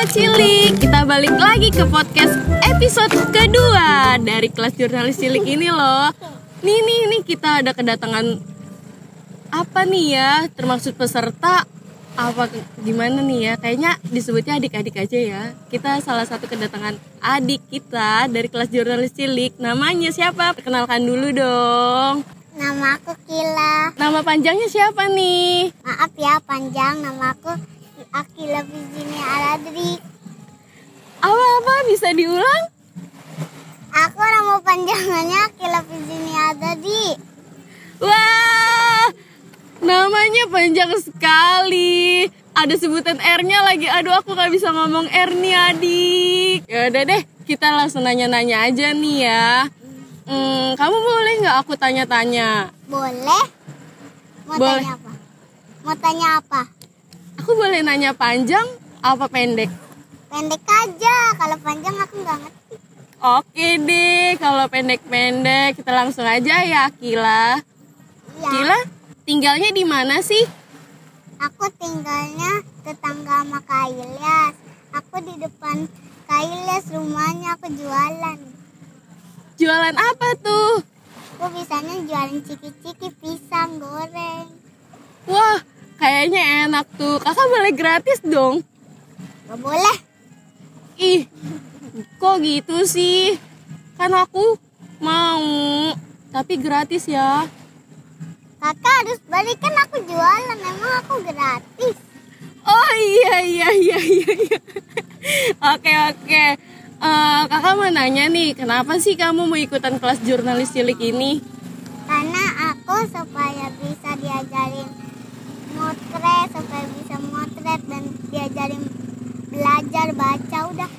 Sobat Cilik, kita balik lagi ke podcast episode kedua dari kelas jurnalis cilik ini loh. Nih nih nih kita ada kedatangan apa nih ya? Termaksud peserta apa gimana nih ya? Kayaknya disebutnya adik-adik aja ya. Kita salah satu kedatangan adik kita dari kelas jurnalis cilik. Namanya siapa? Perkenalkan dulu dong. Nama aku Kila. Nama panjangnya siapa nih? Maaf ya panjang nama aku Akila Virginia Aladri. Apa-apa bisa diulang? Aku nama panjangannya Akila Virginia Aladri. Wah, namanya panjang sekali. Ada sebutan R-nya lagi. Aduh, aku gak bisa ngomong R nih, adik. Ya udah deh, kita langsung nanya-nanya aja nih ya. Hmm, kamu boleh nggak aku tanya-tanya? Boleh? Mau Boleh. tanya apa? Mau tanya apa? Aku boleh nanya panjang apa pendek? Pendek aja. Kalau panjang aku nggak ngerti. Oke deh, kalau pendek-pendek kita langsung aja ya, Kila. Iya. Kila, tinggalnya di mana sih? Aku tinggalnya tetangga sama Kak Ilyas. Aku di depan Kak Ilyas rumahnya aku jualan. Jualan apa tuh? Aku bisanya jualan ciki-ciki pisang goreng. Wah, kayaknya enak tuh. Kakak boleh gratis dong. Gak boleh. Ih, kok gitu sih? Kan aku mau, tapi gratis ya. Kakak harus balik kan aku jualan. Emang aku gratis. Oh iya iya iya iya. iya. Oke oke. Eh, kakak mau nanya nih, kenapa sih kamu mau ikutan kelas jurnalis cilik ini? Karena aku supaya bisa diajarin motret, supaya bisa motret dan diajarin belajar baca udah.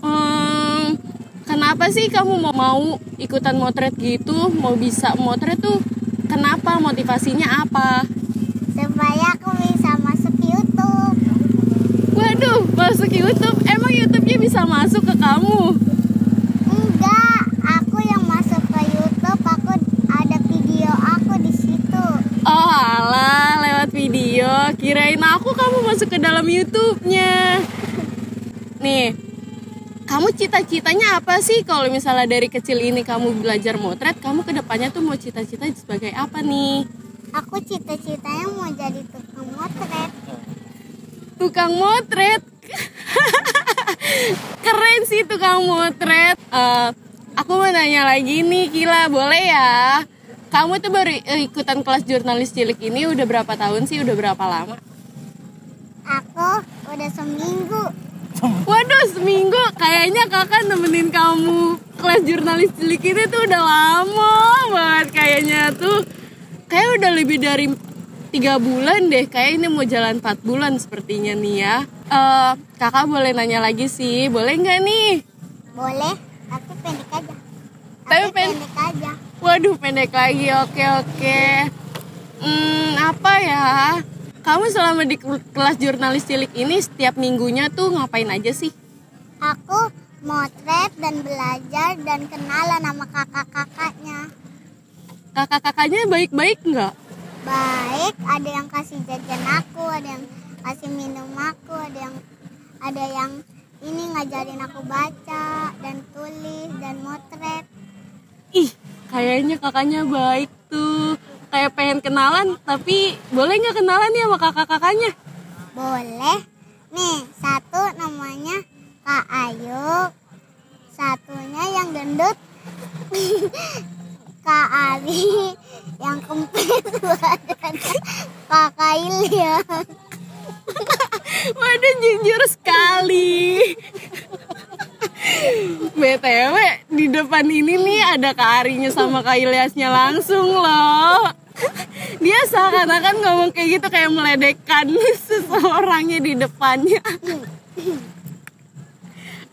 Hmm, kenapa sih kamu mau mau ikutan motret gitu? Mau bisa motret tuh? Kenapa? Motivasinya apa? Supaya aku bisa masuk YouTube. Waduh, masuk YouTube. Emang YouTube-nya bisa masuk ke kamu? Enggak, aku yang masuk ke YouTube, aku ada video aku di situ. Oh alah, lewat video. Kirain aku kamu masuk ke dalam YouTube-nya. Nih, kamu cita-citanya apa sih kalau misalnya dari kecil ini kamu belajar motret, kamu ke depannya tuh mau cita-cita sebagai apa nih? Aku cita-citanya mau jadi tukang motret. Tukang motret. Keren sih tukang motret. Eh, aku mau nanya lagi nih, Kila, boleh ya? Kamu tuh baru ikutan kelas jurnalis cilik ini udah berapa tahun sih? Udah berapa lama? Aku udah seminggu. Waduh, seminggu kayaknya kakak nemenin kamu kelas jurnalis cilik ini tuh udah lama banget kayaknya tuh. Kayak udah lebih dari tiga bulan deh. Kayak ini mau jalan 4 bulan sepertinya nih ya. Eh, kakak boleh nanya lagi sih, boleh nggak nih? Boleh, tapi pendek aja. Tapi Tapi pen- pendek aja. Waduh, pendek lagi. Oke, oke. Hmm, apa ya? Kamu selama di kelas jurnalis cilik ini setiap minggunya tuh ngapain aja sih? Aku motret dan belajar dan kenalan sama kakak-kakaknya. Kakak-kakaknya baik-baik nggak? Baik, ada yang kasih jajan aku, ada yang kasih minum aku, ada yang ada yang ini ngajarin aku baca dan tulis dan motret. Ih, kayaknya kakaknya baik tuh. Kayak pengen kenalan, tapi boleh nggak kenalan ya sama kakak-kakaknya? Boleh. Nih, satu namanya Kak Ayu. Satunya yang gendut. Kak Ari yang badannya. Kak Kailya. Waduh, jujur sekali. BTW, di depan ini nih ada Kak Arinya sama Kak Ilyasnya langsung loh. Dia seakan-akan ngomong kayak gitu kayak meledekkan seseorangnya di depannya.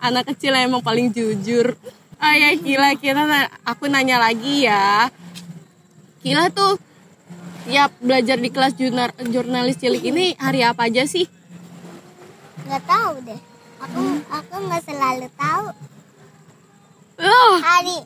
Anak kecil emang paling jujur. Oh ya Kila, Kila, aku nanya lagi ya. Kila tuh tiap belajar di kelas jurnar- jurnalis cilik ini hari apa aja sih? Gak tahu deh. Aku aku nggak selalu tahu. Loh, Hari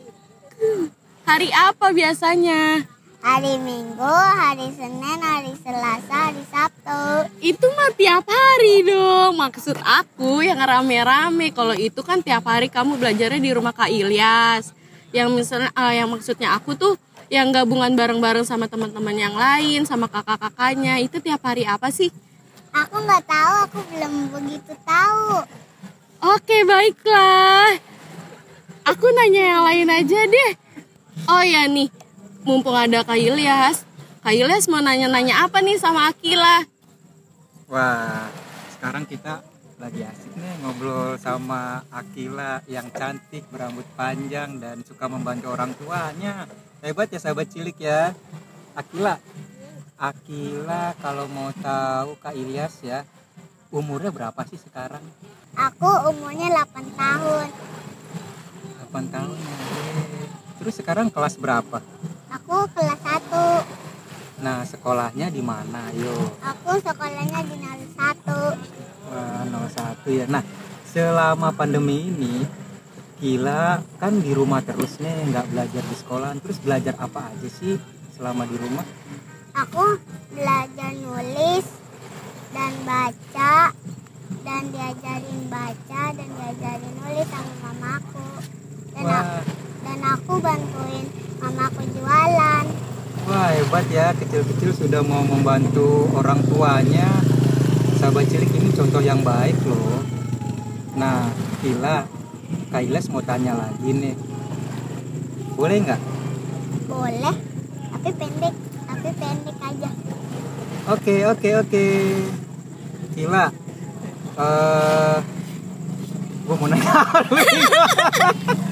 hari apa biasanya? Hari Minggu, hari Senin, hari Selasa, hari Sabtu. itu mah tiap hari dong. Maksud aku yang rame-rame. Kalau itu kan tiap hari kamu belajarnya di rumah Kak Ilyas. Yang misalnya, ah, yang maksudnya aku tuh yang gabungan bareng-bareng sama teman-teman yang lain, sama kakak-kakaknya. Itu tiap hari apa sih? Aku nggak tahu, aku belum begitu tahu. Oke, baiklah. Aku nanya yang lain aja deh. Oh ya nih, mumpung ada Kak Ilyas. Kak Ilyas mau nanya-nanya apa nih sama Akila? Wah, sekarang kita lagi asik nih ngobrol sama Akila yang cantik, berambut panjang dan suka membantu orang tuanya. Hebat ya sahabat cilik ya. Akila, Akila kalau mau tahu Kak Ilyas ya, umurnya berapa sih sekarang? Aku umurnya 8 tahun. 8 tahun ya. Terus sekarang kelas berapa? Kelas 1. Nah, sekolahnya di mana? Yo. Aku sekolahnya di 01. Wah, 01 ya. Nah, selama pandemi ini Gila kan di rumah terus nih, nggak belajar di sekolah. Terus belajar apa aja sih selama di rumah? Aku belajar nulis dan baca dan diajarin baca dan diajarin nulis sama mamaku. Dan aku, dan aku bantuin mamaku jualan. wah hebat ya. Kecil-kecil sudah mau membantu orang tuanya. Sahabat cilik ini contoh yang baik loh. Nah, Gila, Kak Iles mau tanya lagi nih. Boleh nggak? Boleh, tapi pendek, tapi pendek aja. Oke oke oke. Gila. Eh, gue mau nanya.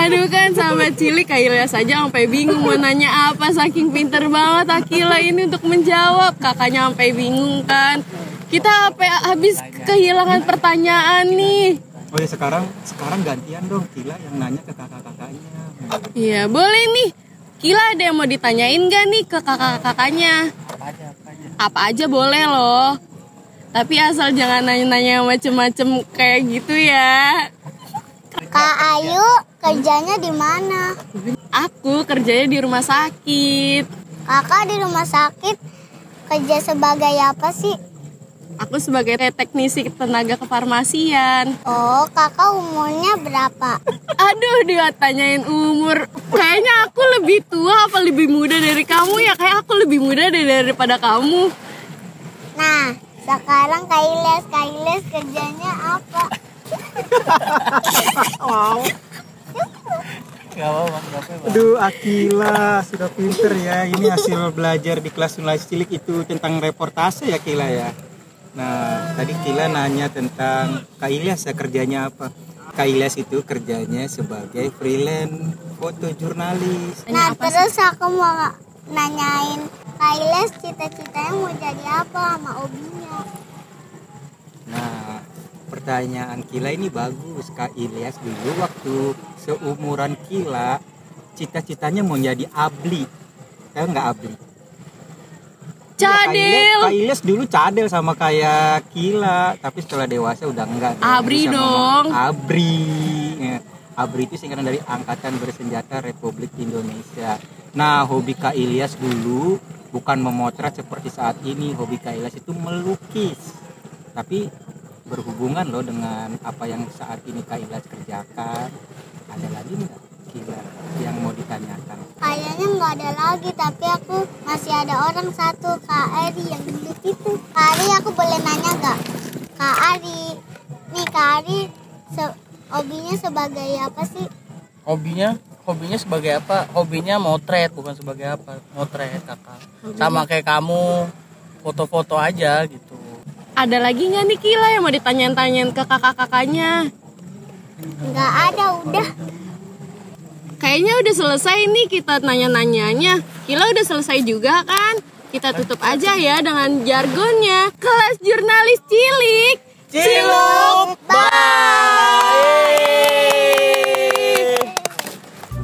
Aduh kan sama cilik Kak Ilyas aja sampai bingung mau nanya apa saking pinter banget Akila ini untuk menjawab. Kakaknya sampai bingung kan. Kita sampai habis kehilangan pertanyaan nih. Oh ya sekarang sekarang gantian dong. Gila yang nanya ke kakak-kakaknya. Iya boleh nih. Kila ada yang mau ditanyain gak nih ke kakak-kakaknya? Apa aja boleh loh. Tapi asal jangan nanya-nanya macem-macem kayak gitu ya Ayu kerjanya di mana? aku kerjanya di rumah sakit Kakak di rumah sakit kerja sebagai apa sih? Aku sebagai teknisi tenaga kefarmasian. Oh, kakak umurnya berapa? Aduh, dia tanyain umur. Kayaknya aku lebih tua apa lebih muda dari kamu ya? Kayak aku lebih muda dari daripada kamu. Nah, sekarang Kak Iles, Kak Iles kerjanya apa? Aduh Akila sudah pinter ya. Ini hasil belajar di kelas nulis cilik itu tentang reportase ya Kila ya. Nah tadi Kila nanya tentang Kak Ilyas ya kerjanya apa? Kak Ilyas itu kerjanya sebagai freelance foto jurnalis. Nah, terus aku mau nanyain Kak Iles cita-citanya mau jadi apa sama obinya? Pertanyaan Kila ini bagus. Kak Ilyas dulu waktu seumuran Kila, cita-citanya mau jadi abli. Tahu nggak abli? Iya, Cadel. Kak Ilyas dulu cadel sama kayak Kila, tapi setelah dewasa udah enggak. Abri dong. ngomong Abri. Ya, Abri itu singkatan dari Angkatan Bersenjata Republik Indonesia. Nah, hobi Kak Ilyas dulu bukan memotret seperti saat ini. Hobi Kak Ilyas itu melukis. Tapi berhubungan loh dengan apa yang saat ini Kak Ilyas kerjakan. Ada lagi nggak Kila yang mau ditanyakan? Kayaknya nggak ada lagi, tapi aku masih ada orang satu Kak Ari yang gendut itu. Kak Ari, aku boleh nanya nggak? Kak Ari, nih Kak Ari, se- hobinya sebagai apa sih? hobinya hobinya sebagai apa hobinya motret bukan sebagai apa motret kakak sama kayak kamu foto-foto aja gitu Ada lagi nggak nih Kila yang mau ditanyain-tanyain ke kakak-kakaknya? Nggak ada, udah. Kayaknya udah selesai nih kita nanya-nanyanya. Kila udah selesai juga kan? Kita tutup aja ya dengan jargonnya. Kelas jurnalis cilik. Ciluk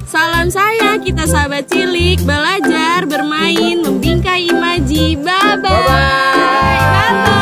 Salam saya, kita sahabat cilik, belajar, bermain, membingkai imaji. Bye-bye. Bye-bye. Bye-bye.